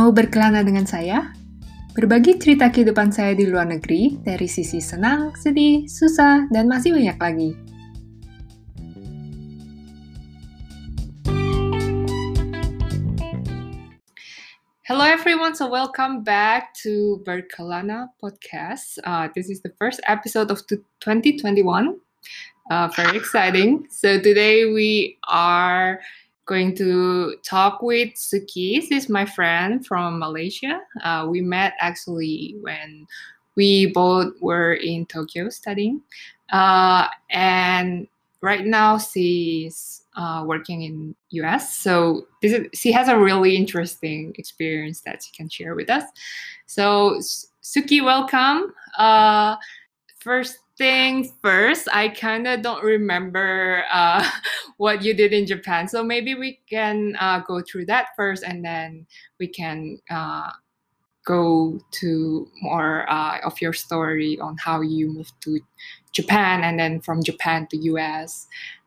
Mau berkelana dengan saya? Berbagi cerita kehidupan saya di luar negeri dari sisi senang, sedih, susah, dan masih banyak lagi. Hello everyone, so welcome back to Berkelana podcast. Uh, this is the first episode of 2021. Uh, very exciting. So today we are going to talk with Suki. This is my friend from Malaysia. Uh, we met actually when we both were in Tokyo studying. Uh, and right now she's uh, working in US. So this is, she has a really interesting experience that she can share with us. So Suki, welcome. First thing first, I kind of don't remember uh, what you did in Japan. So maybe we can uh, go through that first and then we can uh, go to more uh, of your story on how you moved to Japan and then from Japan to US.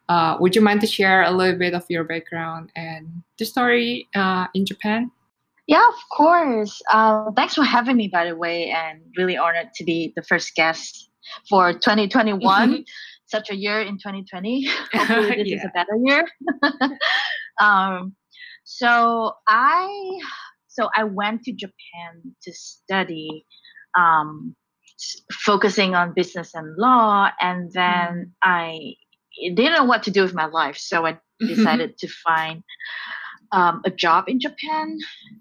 Uh, would you mind to share a little bit of your background and the story uh, in Japan? Yeah, of course. thanks for having me, by the way, and really honored to be the first guest for 2021 mm-hmm. such a year in 2020 hopefully this yeah. is a better year um, so i so i went to japan to study um, focusing on business and law and then mm. i didn't know what to do with my life so i decided to find um, a job in japan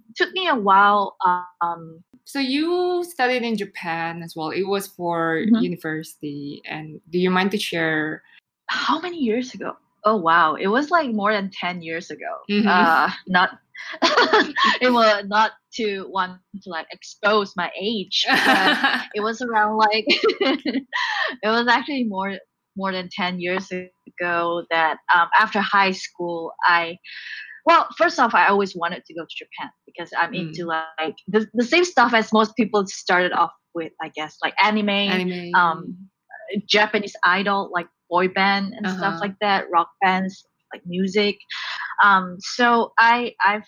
it took me a while um, so you studied in Japan as well. It was for mm-hmm. university. And do you mind to share? How many years ago? Oh wow, it was like more than ten years ago. Mm-hmm. Uh, not it was not to want to like expose my age. it was around like it was actually more more than 10 years ago that um, after high school i well, first off, I always wanted to go to Japan because I'm mm. into like the, the same stuff as most people started off with, I guess, like anime, anime. um, Japanese idol, like boy band and uh-huh. stuff like that, rock bands, like music. Um, so I I've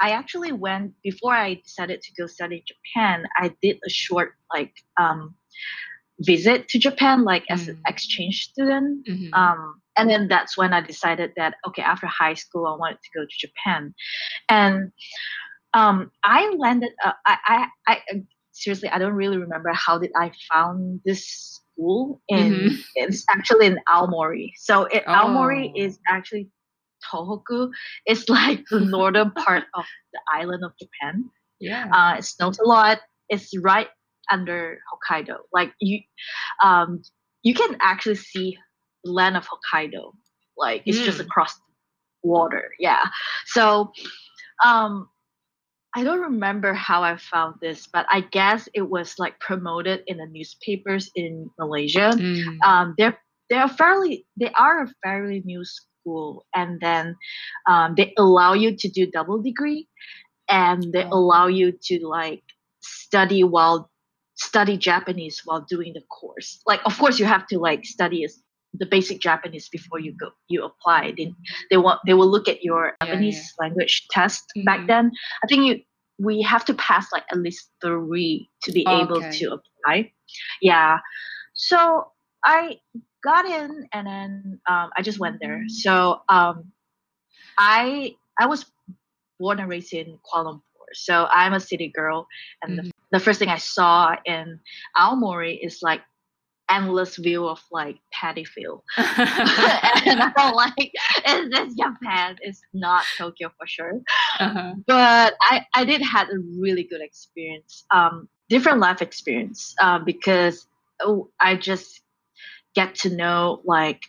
I actually went before I decided to go study Japan. I did a short like um, visit to Japan, like as an mm. exchange student. Mm-hmm. Um, and then that's when I decided that okay, after high school, I wanted to go to Japan, and um, I landed. Uh, I, I, I seriously, I don't really remember how did I found this school in. Mm-hmm. It's actually in Aomori. So it, oh. Aomori is actually Tohoku. It's like the northern part of the island of Japan. Yeah, uh, it snows a lot. It's right under Hokkaido. Like you, um, you can actually see the land of Hokkaido. Like it's mm. just across water. Yeah. So, um, I don't remember how I found this, but I guess it was like promoted in the newspapers in Malaysia. Mm. Um, they're they're fairly they are a fairly new school, and then um, they allow you to do double degree, and they oh. allow you to like study while study Japanese while doing the course. Like, of course, you have to like study the basic Japanese before you go you apply. They they want they will look at your yeah, Japanese yeah. language test mm-hmm. back then. I think you we have to pass like at least three to be able to apply. Yeah. So I got in and then um, I just went there. So um, I I was born and raised in Kuala Lumpur. So I'm a city girl, and mm-hmm. the the first thing I saw in Aomori is like endless view of like paddy field. and I felt like is this Japan? It's not Tokyo for sure. Uh-huh. But I, I did had a really good experience, um, different life experience uh, because oh, I just get to know like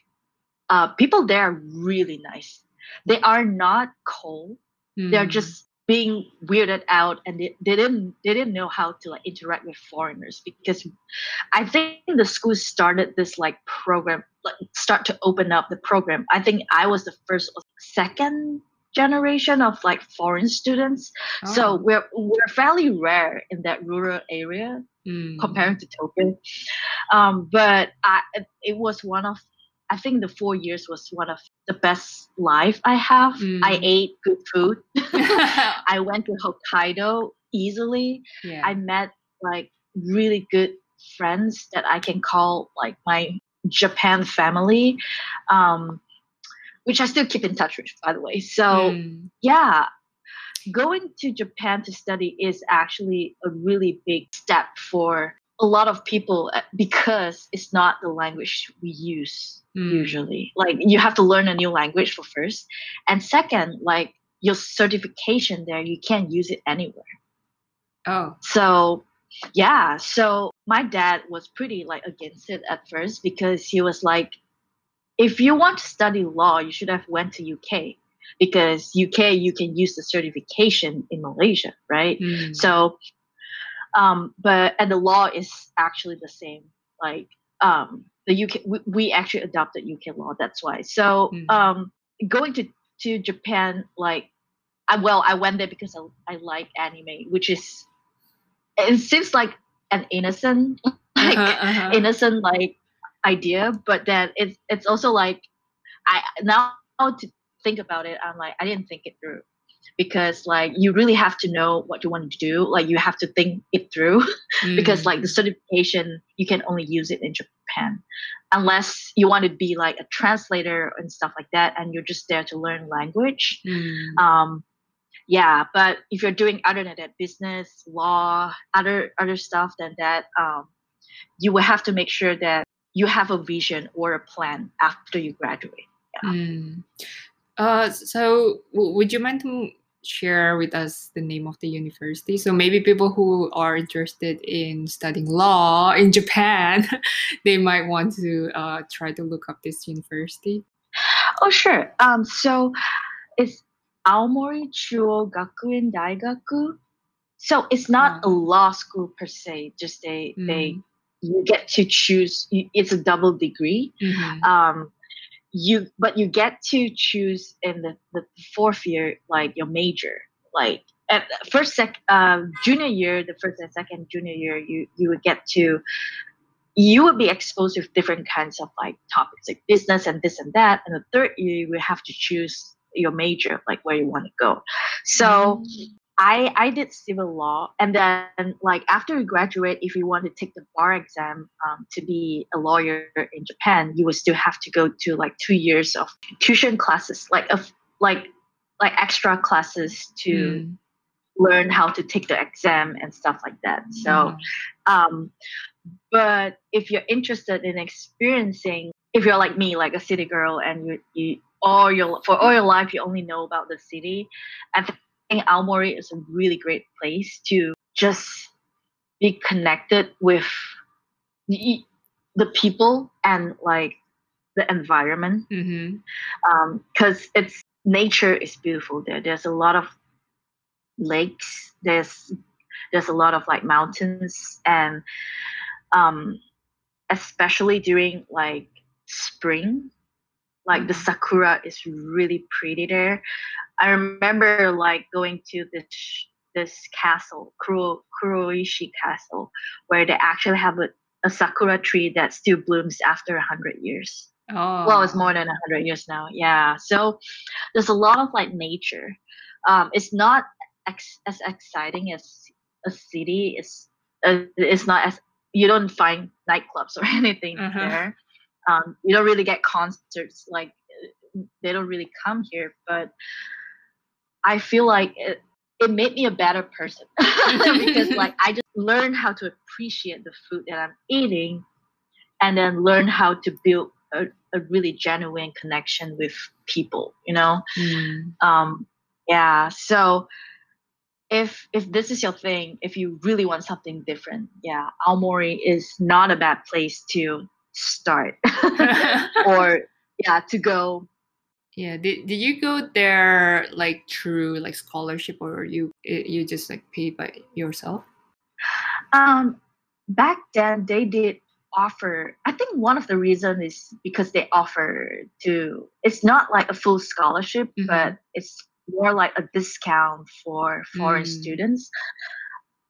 uh, people there are really nice. They are not cold. Mm. They're just being weirded out and they, they didn't they didn't know how to like interact with foreigners because i think the school started this like program like start to open up the program i think i was the first or second generation of like foreign students oh. so we're we're fairly rare in that rural area mm. comparing to tokyo um, but I, it was one of I think the four years was one of the best life I have. Mm. I ate good food. I went to Hokkaido easily. yeah. I met like really good friends that I can call like my Japan family, um, which I still keep in touch with, by the way. So Mm. yeah, going to Japan to study is actually a really big step for a lot of people uh, because it's not the language we use Mm. usually. Like you have to learn a new language for first, and second, like your certification there, you can't use it anywhere. Oh. So yeah, so my dad was pretty like against it at first because he was like, if you want to study law, you should have went to UK because UK you can use the certification in Malaysia, right? Mm. So, um, but and the law is actually the same. Like um, the UK, we, we actually adopted UK law. That's why. So Mm. um, going to to Japan, like, I well, I went there because I, I like anime, which is it seems like an innocent like Uh-huh, uh-huh. innocent like idea, but then it's it's also like I now to think about it, I'm like I didn't think it through because like you really have to know what you want to do. Like you have to think it through because Mm. like the certification you can only use it in Japan unless you want to be like a translator and stuff like that and you're just there to learn language Mm. um yeah but if you're doing other than that business law other other stuff than that um you will have to make sure that you have a vision or a plan after you graduate Mm. Uh, so w- would you mind to share with us the name of the university? So maybe people who are interested in studying law in Japan, they might want to uh, try to look up this university. oh sure um so it's aomori chuo gakuin daigaku so it's not a law school per se just they they Mm. you get to choose it's a double degree Mhm. um you but you get to choose in the, the fourth year like your major like at first sec um junior year the first and second junior year you you would get to you would be exposed with different kinds of like topics like business and this and that and the third year you would have to choose your major like where you want to go. So I I did civil law, and then like after you graduate, if you want to take the bar exam um, to be a lawyer in Japan, you would still have to go to like two years of tuition classes, like of like like extra classes to Mm. learn how to take the exam and stuff like that. So, um, but if you're interested in experiencing, if you're like me, like a city girl, and you you all your for all your life you only know about the city, I think Aomori is a really great place to just be connected with the, the people and like the environment because it's nature is beautiful there. There's a lot of lakes. There's there's a lot of like mountains and um, especially during like spring, like the Mhm. sakura is really pretty there. I remember like going to this this castle, Kuro, Kuroishi Castle, where they actually have a, a sakura tree that still blooms after a hundred years. Oh. well it's more than 100 years now yeah. So there's a lot of like nature. Um it's not ex- as exciting as a city. It's uh, it's not as you don't find nightclubs or anything Uh-huh. there. Um you don't really get concerts like they don't really come here but i feel like it, it made me a better person. Because like i just learned how to appreciate the food that i'm eating and then learn how to build a, a really genuine connection with people you know? Mm. um yeah so if if this is your thing if you really want something different yeah aomori is not a bad place to start. Or yeah to go yeah. Did, did you go there like through like scholarship or you you just like paid by yourself? Um, back then they did offer. I think one of the reason is because they offer to. It's not like a full scholarship, Mhm. but it's more like a discount for foreign Mm. students.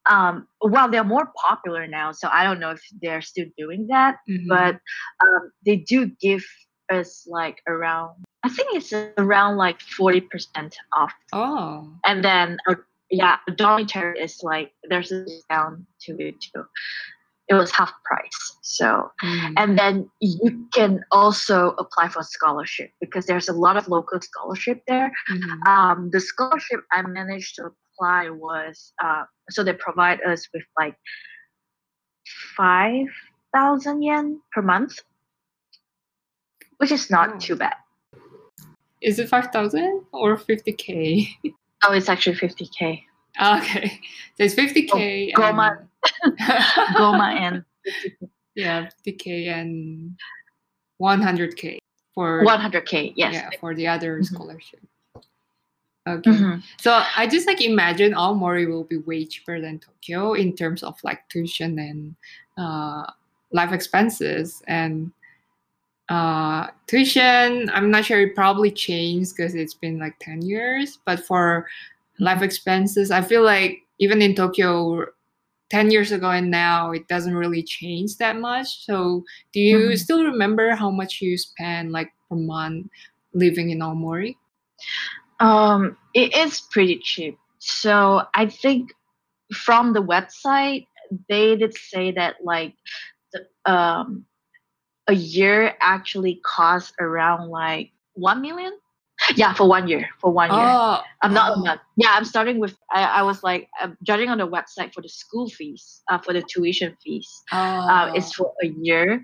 Um, well, they're more popular now, so I don't know if they're still doing that. Mhm. But um, they do give us like around. I think it's around like forty percent off, Oh. and then a, yeah, a dormitory is like there's a discount to it too. It was half price. So Mm. and then you can also apply for scholarship because there's a lot of local scholarship there. Mhm. Um, the scholarship I managed to apply was uh, so they provide us with like five thousand yen per month, which is not Oh. too bad. Is it 5,000 or 50K? Oh, it's actually fifty k. okay. So it's 50K. Oh, Goma- and- Goma and yeah, 50K and 100K for one hundred k. Yes. yeah for the other Mhm. scholarship. Okay. Mhm. So I just like imagine all Aomori will be way cheaper than Tokyo in terms of like tuition and uh, life expenses and uh, tuition. I'm not sure it probably changed because it's been like ten years. But for life expenses, I feel like even in Tokyo, ten years ago and now, it doesn't really change that much. So do you Mhm. still remember how much you spend like per month living in Aomori? Um, it is pretty cheap. So I think from the website they did say that like the, um a year actually costs around like one million. Yeah, for one year. For one year. Oh, I'm not oh. a month. Yeah, I'm starting with. I, I was like um, judging on the website for the school fees, uh, for the tuition fees. Oh. Uh, it's for a year,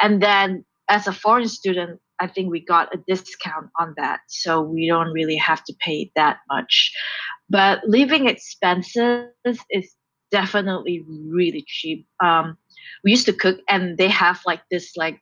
and then as a foreign student, I think we got a discount on that, so we don't really have to pay that much. But living expenses is definitely really cheap. Um, we used to cook, and they have like this like.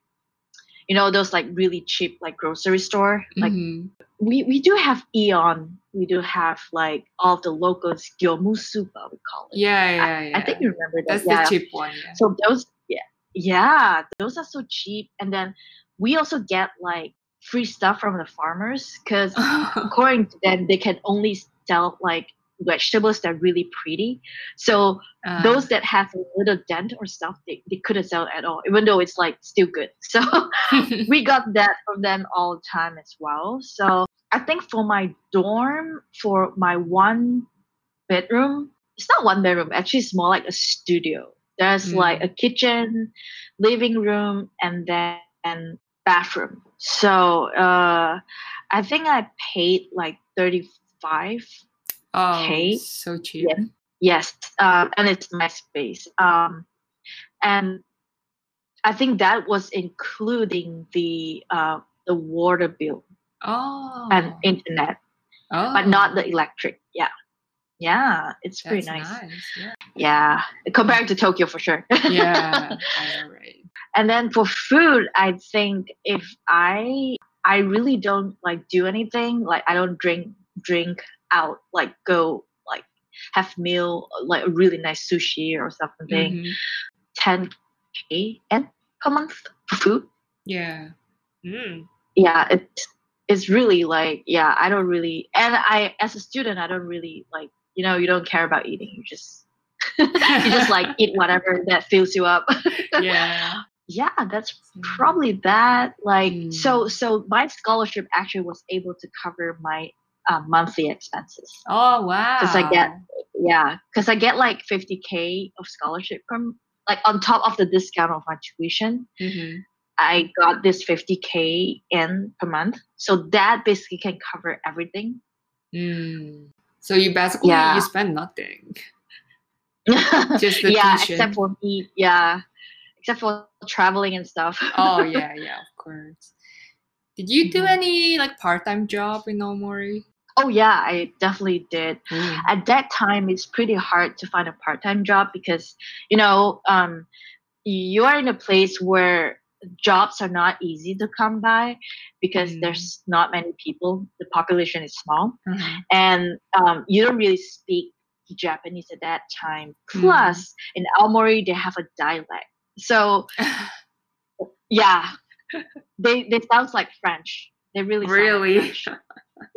You know those like really cheap like grocery store like Mhm. we we do have Aeon. We do have like all the locals Gyomu Supa we call it. yeah, I- yeah, yeah. I think you remember that. that's yeah. the cheap one. Yeah. So those yeah yeah those are so cheap, and then we also get like free stuff from the farmers because according to them they can only sell like vegetables that are really pretty. So Uh, those that have a little dent or stuff they, they couldn't sell at all, even though it's like still good. So we got that from them all the time as well. So I think for my dorm, for my one bedroom, it's not one bedroom, actually it's more like a studio. There's Mm. like a kitchen, living room, and then and bathroom. So uh, I think I paid like 35 oh, okay. so cheap. Yes. Yes, um, and it's my space. Um, and I think that was including the uh, the water bill Oh, and internet, oh, but not the electric. Yeah, yeah, it's pretty nice. nice. Yeah, Yeah, compared to Tokyo for sure. yeah, right. and then for food, I think if I I really don't like do anything, like I don't drink drink out, like go like have meal like a really nice sushi or something. Mhm. 10k and per month for food. Yeah. Mm. Yeah, it's it's really like yeah, I don't really and I as a student I don't really like you know you don't care about eating. You just you just like eat whatever that fills you up. yeah. yeah, that's probably that. Like so Mm. so my scholarship actually was able to cover my uh, monthly expenses. Oh wow. Because I get yeah, because I get like 50k of scholarship from like on top of the discount of my tuition. Mhm. I got this 50k in per month. So that basically can cover everything. Mm. So you basically Yeah. you spend nothing, yeah, just the tuition. except for me, yeah. Except for traveling and stuff. oh yeah, yeah, of course. Did you do Mhm. any like part-time job in Aomori? Oh yeah, I definitely did. Ooh. At that time it's pretty hard to find a part-time job because, you know, um you are in a place where jobs are not easy to come by because Mm. there's not many people. The population is small. Uh-huh. and um, you don't really speak Japanese at that time. Mm. Plus, in Aomori, they have a dialect. So yeah, they they sound like French. They really really?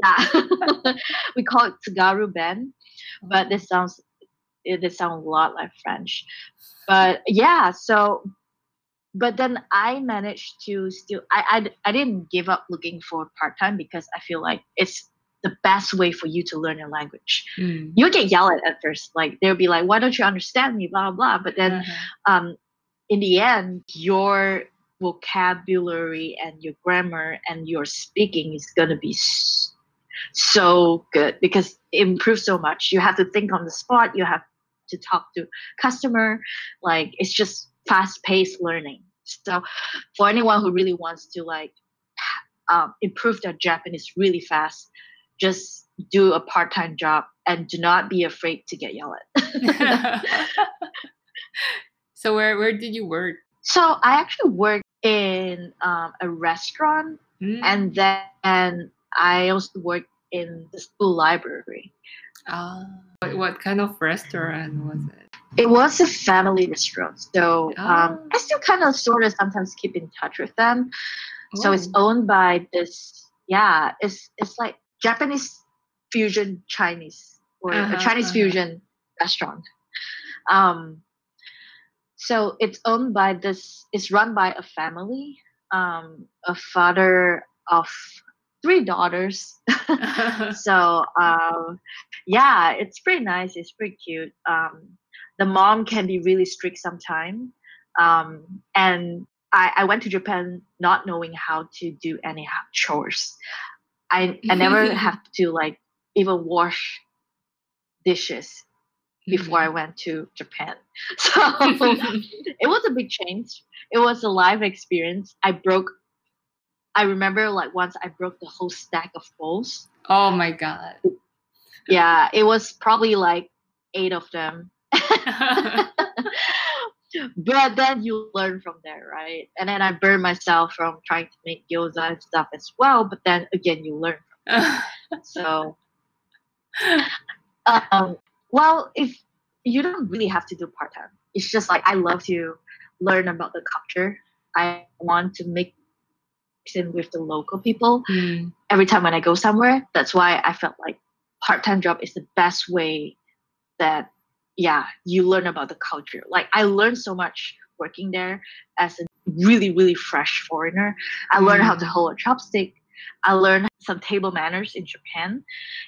Yeah, we call it Tsugaru Ben, but this sounds it they sound a lot like French. But yeah, so but then I managed to still I, I I didn't give up looking for part time because I feel like it's the best way for you to learn a language. Mm. You get yelled at at first, like they'll be like, "Why don't you understand me?" Blah blah. blah. But then, Uh-huh. um, in the end, your vocabulary and your grammar and your speaking is gonna be so good because it improves so much. You have to think on the spot. You have to talk to customer. Like it's just fast paced learning. So for anyone who really wants to like um, improve their Japanese really fast, just do a part time job and do not be afraid to get yelled at. so where where did you work? so I actually worked in um, a restaurant Mm. and then I also worked in the school library. Ah, what, what kind of restaurant was it? It was a family restaurant, so um, Oh. I still kind of sort of sometimes keep in touch with them. So it's Oh. owned by this, yeah, it's it's like Japanese fusion Chinese or Uh-huh, a Chinese uh-huh. fusion restaurant. Um, so it's owned by this. It's run by a family, um, a father of three daughters. so um, yeah, it's pretty nice. It's pretty cute. Um, the mom can be really strict sometimes, um, and I, I went to Japan not knowing how to do any chores. I I never have to like even wash dishes before I went to Japan. So it was a big change. It was a live experience. I broke. I remember like once I broke the whole stack of bowls. oh my god. Yeah, it was probably like eight of them. but then you learn from there, right? And then I burned myself from trying to make gyoza and stuff as well. But then again, you learn. So, um, well, if you don't really have to do part time, it's just like I love to learn about the culture. I want to make in with the local people Mm. every time when I go somewhere. That's why I felt like part time job is the best way that yeah you learn about the culture. Like I learned so much working there as a really really fresh foreigner. I learned how to Mm. hold a chopstick. I learned some table manners in Japan.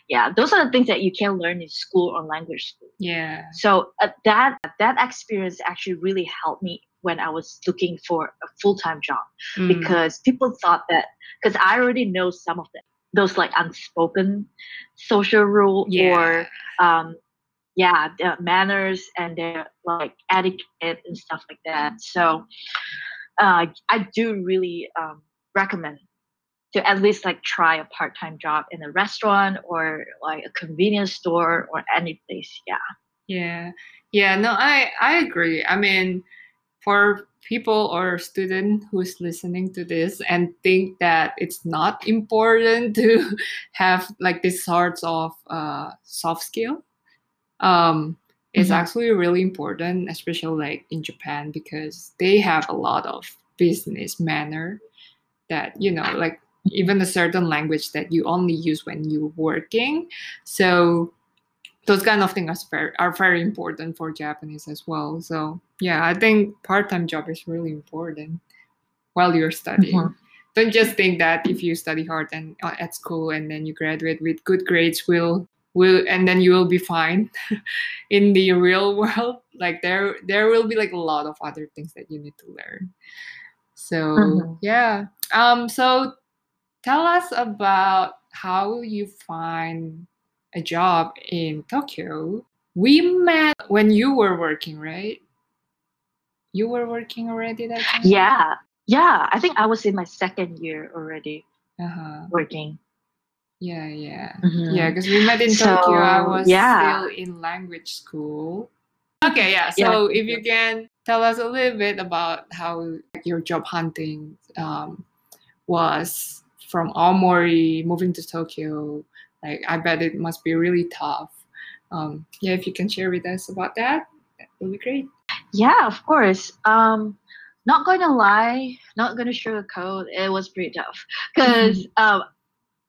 Yeah, those are the things that you can learn in school or language school. Yeah. So uh, that that experience actually really helped me when I was looking for a full time job Mm. because people thought that because I already know some of the those like unspoken social rule yeah. or um yeah manners and their like etiquette and stuff like that so uh, i do really um, recommend to at least like try a part-time job in a restaurant or like a convenience store or any place yeah Yeah. Yeah, no, I I agree. I mean, for people or student who's listening to this and think that it's not important to have like these sorts of uh, soft skill, um, it's Mhm. actually really important, especially like in Japan because they have a lot of business manner that you know like even a certain language that you only use when you're working. So those kind of things are very, are very important for Japanese as well. So yeah, I think part-time job is really important while you're studying. Mhm. Don't just think that if you study hard and uh, at school and then you graduate with good grades will will and then you will be fine in the real world. Like there there will be like a lot of other things that you need to learn. So Mhm. yeah. Um so tell us about how you find a job in Tokyo. We met when you were working, right? You were working already that time? yeah yeah i think i was in my second year already Uh-huh. working Yeah, yeah. Mhm. Yeah, because we met in So, Tokyo. I was yeah. still in language school. Okay, yeah. So Yeah. if you can tell us a little bit about how your job hunting um, was from Aomori moving to Tokyo, like I bet it must be really tough. Um, yeah, if you can share with us about that, that would be great. Yeah, of course. Um, not going to lie, not going to sugarcoat. It was pretty tough because um,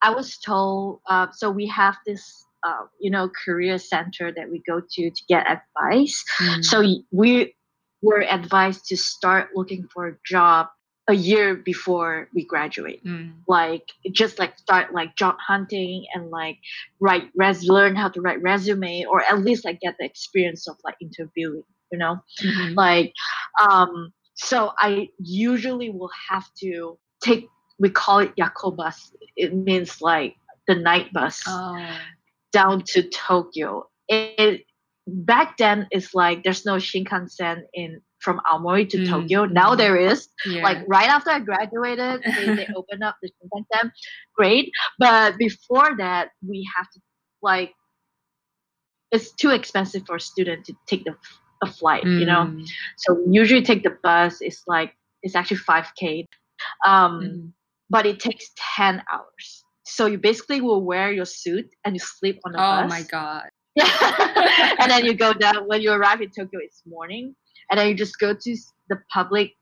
I was told. Uh, so we have this, uh, you know, career center that we go to to get advice. Mm. So we we're advised to start looking for a job a year before we graduate Mm. like just like start like job hunting and like write res learn how to write resume or at least like get the experience of like interviewing you know Mhm. like um so i usually will have to take we call it yakobus it means like the night bus Oh. down to tokyo it back then it's like there's no shinkansen in from aomori to Mm, tokyo. Now there is. Yeah. like right after i graduated they, they opened up the shinkansen great. But before that we have to like it's too expensive for a student to take the a flight you know? Mm. so usually take the bus. It's like it's actually 5k um Mhm. but it takes 10 hours. So you basically will wear your suit and you sleep on the Oh bus. Oh my god. and then you go down. When you arrive in tokyo it's morning and then you just go to the public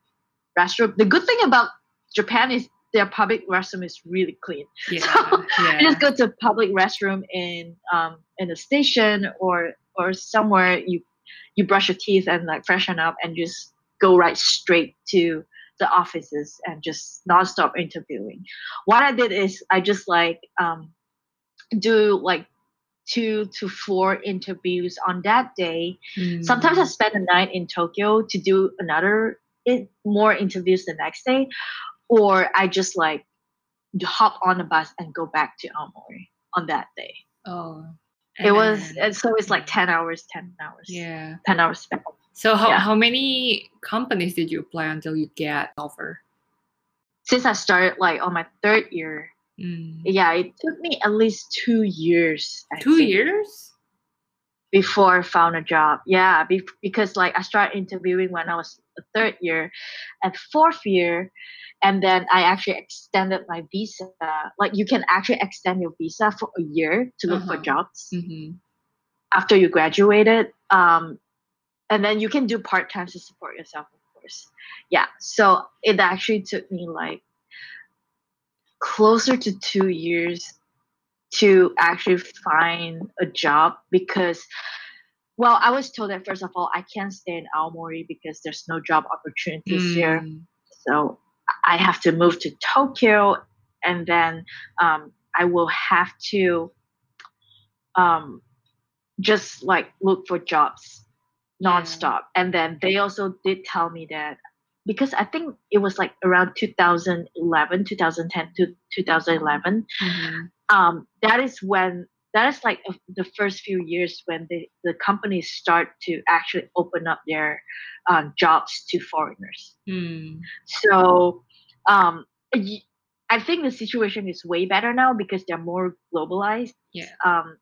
restroom the good thing about japan is their public restroom is really clean Yeah. So, yeah. you just go to public restroom in um in a station or or somewhere you you brush your teeth and like freshen up and just go right straight to the offices and just nonstop interviewing. What I did is I just like um do like two to four interviews on that day. Sometimes I Mm. spend the night in Tokyo to do another in, more interviews the next day, or I just like hop on the bus and go back to Aomori on that day. Oh. It was so it's like ten hours, ten hours, Yeah. ten hours spent. So how, Yeah. how many companies did you apply until you get offer? Since I started like on my third year, Mm. yeah, it took me at least two years. I Two think, years? before I found a job. Yeah, be- because like I started interviewing when I was a third year, at fourth year, and then I actually extended my visa. Like you can actually extend your visa for a year to look for Uh-huh. jobs hmm after you graduated. Um, and then you can do part time to support yourself, of course. Yeah, so it actually took me like closer to two years to actually find a job because well i was told that first of all i can't stay in aomori because there's no job opportunities here Mm. so i have to move to tokyo and then um, i will have to um, just like look for jobs Yeah. nonstop and then they also did tell me that because i think it was like around 2011 2010 to 2011 Mhm. um, that is when that is like the first few years when the, the companies start to actually open up their um, jobs to foreigners Mm. so um, i think the situation is way better now because they're more globalized Yeah. um,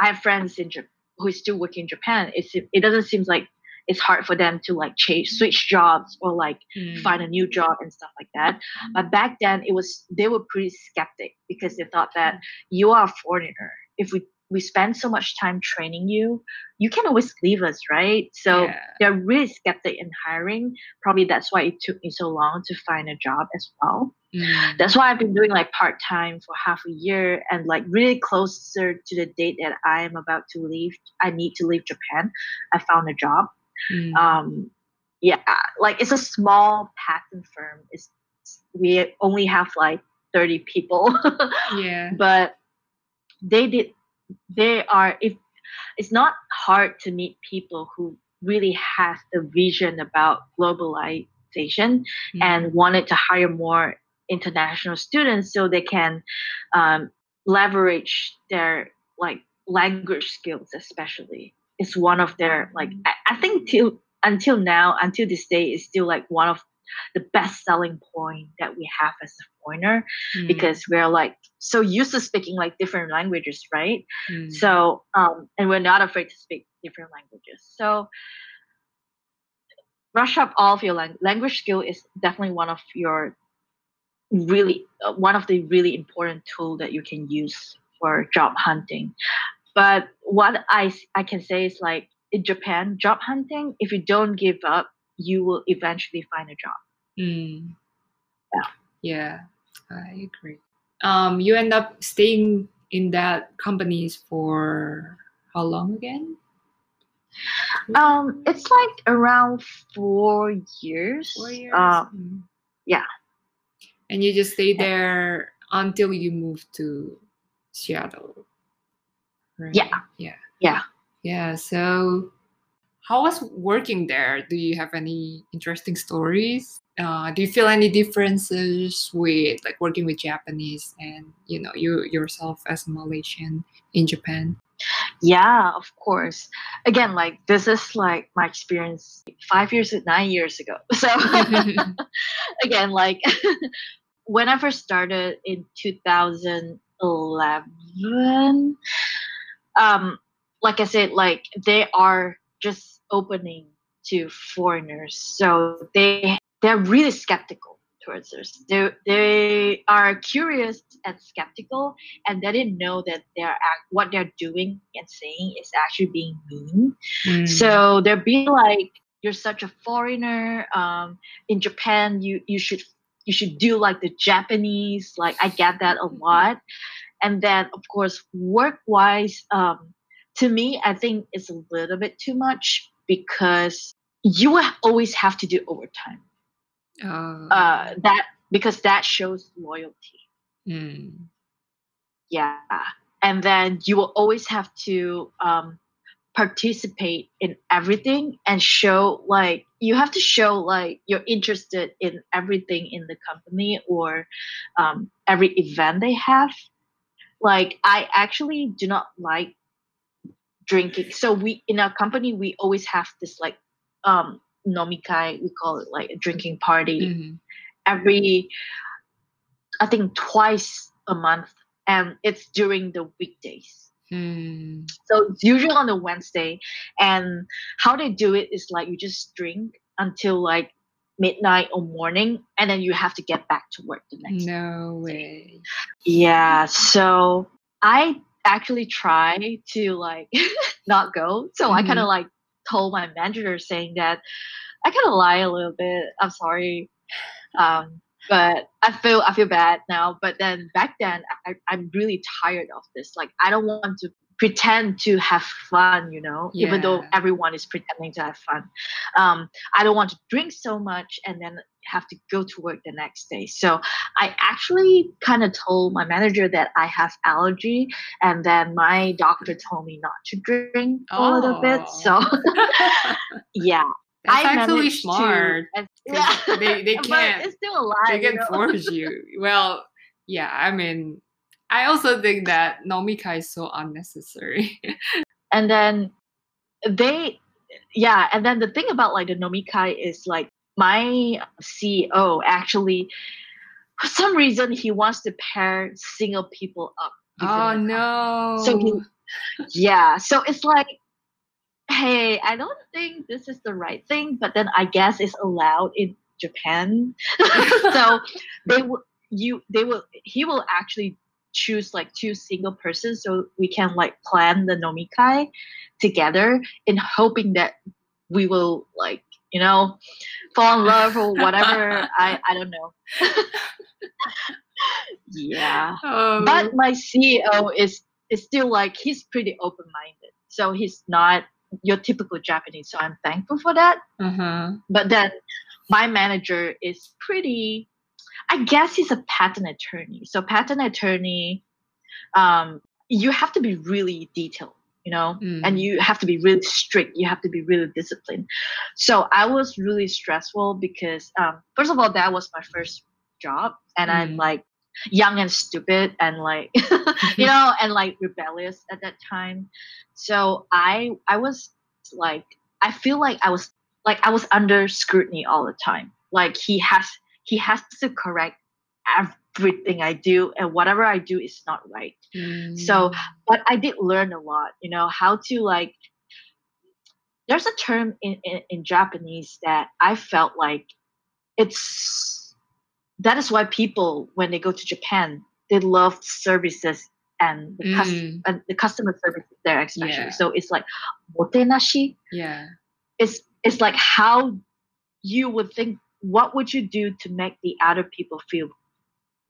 i have friends in Japan who is still working in japan it's, it doesn't seem like it's hard for them to like change switch jobs or like Mm. find a new job and stuff like that. But back then, it was they were pretty skeptic because they thought that you are a foreigner. If we we spend so much time training you, you can always leave us, right? So Yeah. they're really skeptic in hiring. Probably that's why it took me so long to find a job as well. Mm. That's why I've been doing like part time for half a year and like really closer to the date that I am about to leave. I need to leave Japan. I found a job Mm. um yeah like it's a small patent firm it's we only have like 30 people yeah. but they did they are if it's not hard to meet people who really have the vision about globalization Mm. and wanted to hire more international students so they can um, leverage their like language skills especially it's one of their like I, I think till until now until this day is still like one of the best selling point that we have as a foreigner Mm. because we're like so used to speaking like different languages right Mm. so um and we're not afraid to speak different languages so brush up all of your lang- language skill is definitely one of your really uh, one of the really important tool that you can use for job hunting but what I, I can say is like in japan job hunting if you don't give up you will eventually find a job Mm. Yeah. Yeah, I agree. Um, you end up staying in that companies for how long again? Um, it's like around four years. Four years. Um, yeah. And you just stay there until you move to Seattle. Right? Yeah. Yeah. Yeah. Yeah. So, how was working there? Do you have any interesting stories? Uh, do you feel any differences with like working with Japanese and you know you yourself as a Malaysian in Japan? Yeah, of course. Again, like this is like my experience five years, nine years ago. So again, like when I first started in 2011, um, like I said, like they are just opening to foreigners, so they they're really skeptical towards us. They they are curious and skeptical, and they didn't know that they're what they're doing and saying is actually being mean. Mm. So they're being like, "You're such a foreigner. Um, in Japan, you you should you should do like the Japanese." Like I get that a lot, and then of course work wise, um, to me, I think it's a little bit too much because you will always have to do overtime. Oh. Uh, that because that shows loyalty. Mm. Yeah. And then you will always have to um, participate in everything and show like you have to show like you're interested in everything in the company or um, every event they have. Like I actually do not like drinking. So we in our company we always have this like um nomikai, we call it like a drinking party Mhm. every I think twice a month and it's during the weekdays. Mm. So it's usually on a Wednesday and how they do it is like you just drink until like midnight or morning and then you have to get back to work the next day. No way. Yeah, so I actually try to like not go. So I kind of like told my manager saying that I kind of lie a little bit. I'm sorry. Um, but I feel I feel bad now. But then back then I, I'm really tired of this. Like I don't want to pretend to have fun, you know, even though everyone is pretending to have fun. Um, I don't want to drink so much and then have to go to work the next day. So I actually kind of told my manager that I have allergy, and then my doctor told me not to drink a little bit. Oh. So yeah, That's I actually managed to- smart. yeah, they- they can't- it's still a lie. they you know? force you. Well, yeah, I mean, I also think that Nomikai is so unnecessary. and then they yeah and then the thing about like the nomikai is like my ceo actually for some reason he wants to pair single people up oh no. So he- yeah so it's like hey i don't think this is the right thing but then i guess it's allowed in japan so they will you they will he will actually choose like two single persons so we can like plan the nomikai together in hoping that we will like you know fall in love or whatever. I i don't know. Yeah. Um, but my ceo is is still like he's pretty open-minded. So he's not your typical japanese so i'm thankful for that. Uh-huh. but then my manager is pretty i guess he's a patent attorney. So patent attorney um, you have to be really detailed you know Mm. and you have to be really strict. You have to be really disciplined. So i was really stressful because um, first of all that was my first job and i'm Mm. like young and stupid and like you know and like rebellious at that time. So i i was like i feel like i was like i was under scrutiny all the time. Like he has he has to correct everything i do and whatever i do is not right So, Mm. but i did learn a lot you know how to like there's a term in, in, in japanese that i felt like it's that is why people when they go to japan they love services and the, cus- Mm. and the customer service there especially Yeah. so it's like motenashi yeah. it's it's like how you would think what would you do to make the other people feel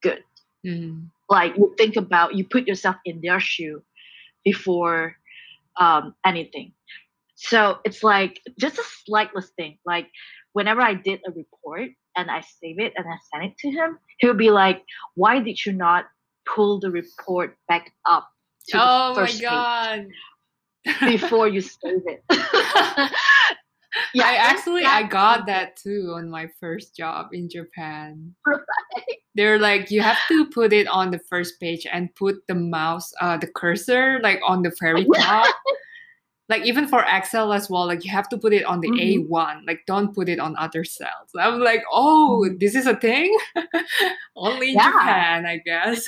good Mm. like you think about you put yourself in their shoe before um, anything so it's like just a slightless thing. Like whenever I did a report and I save it and I send it to him, he'll be like, "Why did you not pull the report back up to oh the first my god. page before you save it?" yeah, I actually I got that too on my first job in Japan. They're like you have to put it on the first page and put the mouse uh the cursor like on the very top. like even for Excel as well, like you have to put it on the Mhm. A1. Like don't put it on other cells. I'm like, oh, Mhm. this is a thing? Only in Yeah. Japan, I guess.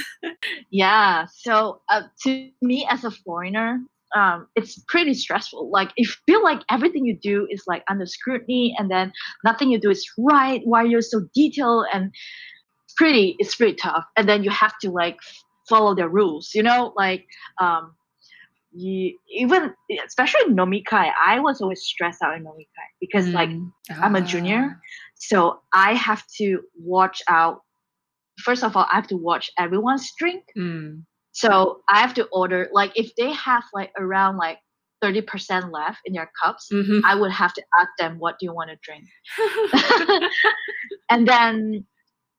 Yeah. So uh, to me as a foreigner, um, it's pretty stressful. Like you feel like everything you do is like under scrutiny, and then nothing you do is right. Why you're so detailed and it's pretty, it's pretty tough. And then you have to like follow their rules. You know, like um, you even especially in nomikai, I was always stressed out in nomikai because like Mm. I'm a junior. Ah. so I have to watch out. First of all, I have to watch everyone's drink. Mm. So I have to order like if they have like around like 30% left in their cups, Mhm. I would have to ask them what do you want to drink. and then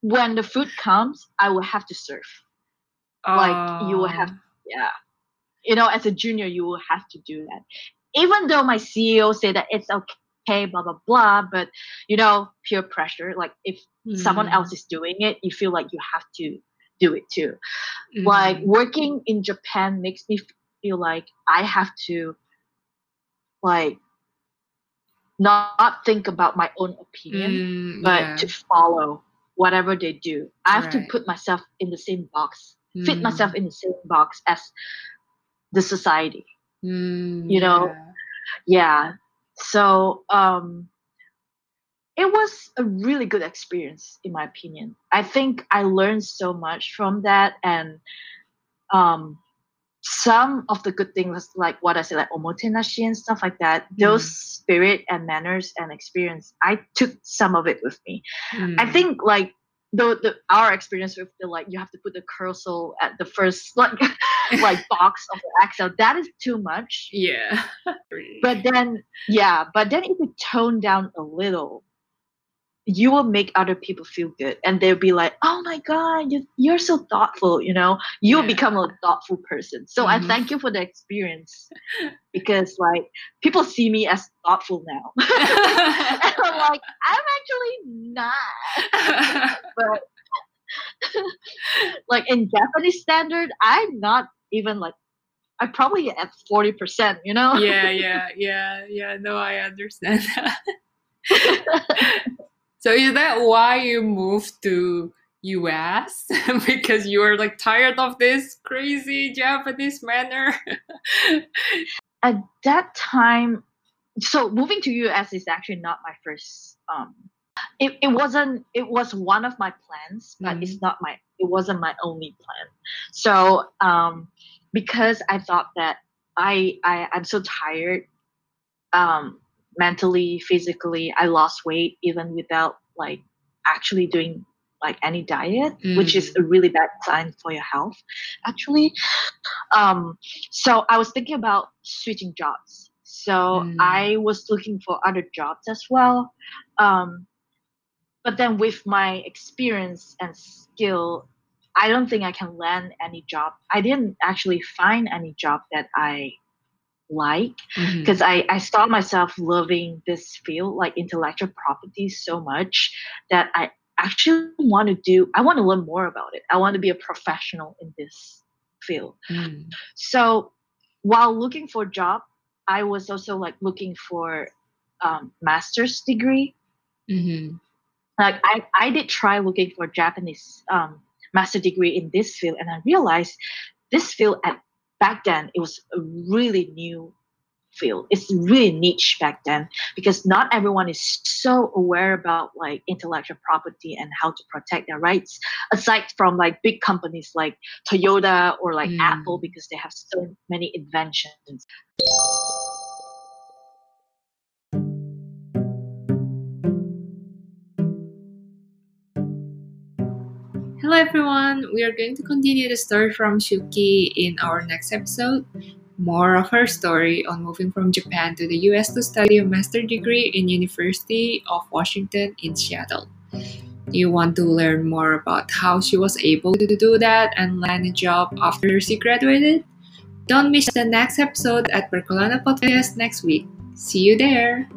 when the food comes, I will have to serve. Like, you will have- Ah. Yeah. You know, as a junior, you will have to do that. Even though my CEO say that it's okay, blah blah blah, but you know, peer pressure. Like if someone Mm. else is doing it, you feel like you have to do it too. like Mm. working in japan makes me feel like i have to like not think about my own opinion Mm, but yeah. to follow whatever they do i have Right. to put myself in the same box fit Mm. myself in the same box as the society Mm, you know, yeah. yeah so um it was a really good experience in my opinion i think i learned so much from that and um some of the good things like what i said like omotenashi and stuff like that those spirit and manners and experience i took some of it with me i Mm. think like the, the our experience with the like you have to put the cursor at the first like like box of the excel that is too much yeah. but then yeah but then if you tone down a little you will make other people feel good and they'll be like oh my god you, you're so thoughtful you know you'll Yeah. become a thoughtful person so i Mhm. thank you for the experience because like people see me as thoughtful now and i'm like i'm actually not but like in japanese standard i'm not even like i'm probably at 40% you know yeah, yeah, yeah, yeah. No, I understand that. So is that why you moved to US? because you were like tired of this crazy Japanese manner? at that time so moving to us is actually not my first um it, it wasn't it was one of my plans but it's not my it wasn't my only plan so um because i thought that i i i'm so tired um mentally physically i lost weight even without like actually doing like any diet which is a really bad sign for your health actually. Um so i was thinking about switching jobs. So Mm. i was looking for other jobs as well um but then with my experience and skill i don't think i can land any job. I didn't actually find any job that i like because I, I saw myself loving this field like intellectual property so much that i actually want to do i want to learn more about it i want to be a professional in this field Mm. so while looking for a job i was also like looking for um, master's degree Mhm. like I, I did try looking for japanese um, master degree in this field and i realized this field at back then it was a really new field it's really niche back then because not everyone is so aware about like intellectual property and how to protect their rights aside from like big companies like toyota or like Mm. apple because they have so many inventions everyone, we are going to continue the story from Shuki in our next episode. more of her story on moving from Japan to the US to study a master degree in University of Washington in Seattle. You want to learn more about how she was able to do that and land a job after she graduated? Don't miss the next episode at Berkelana Podcast next week. See you there!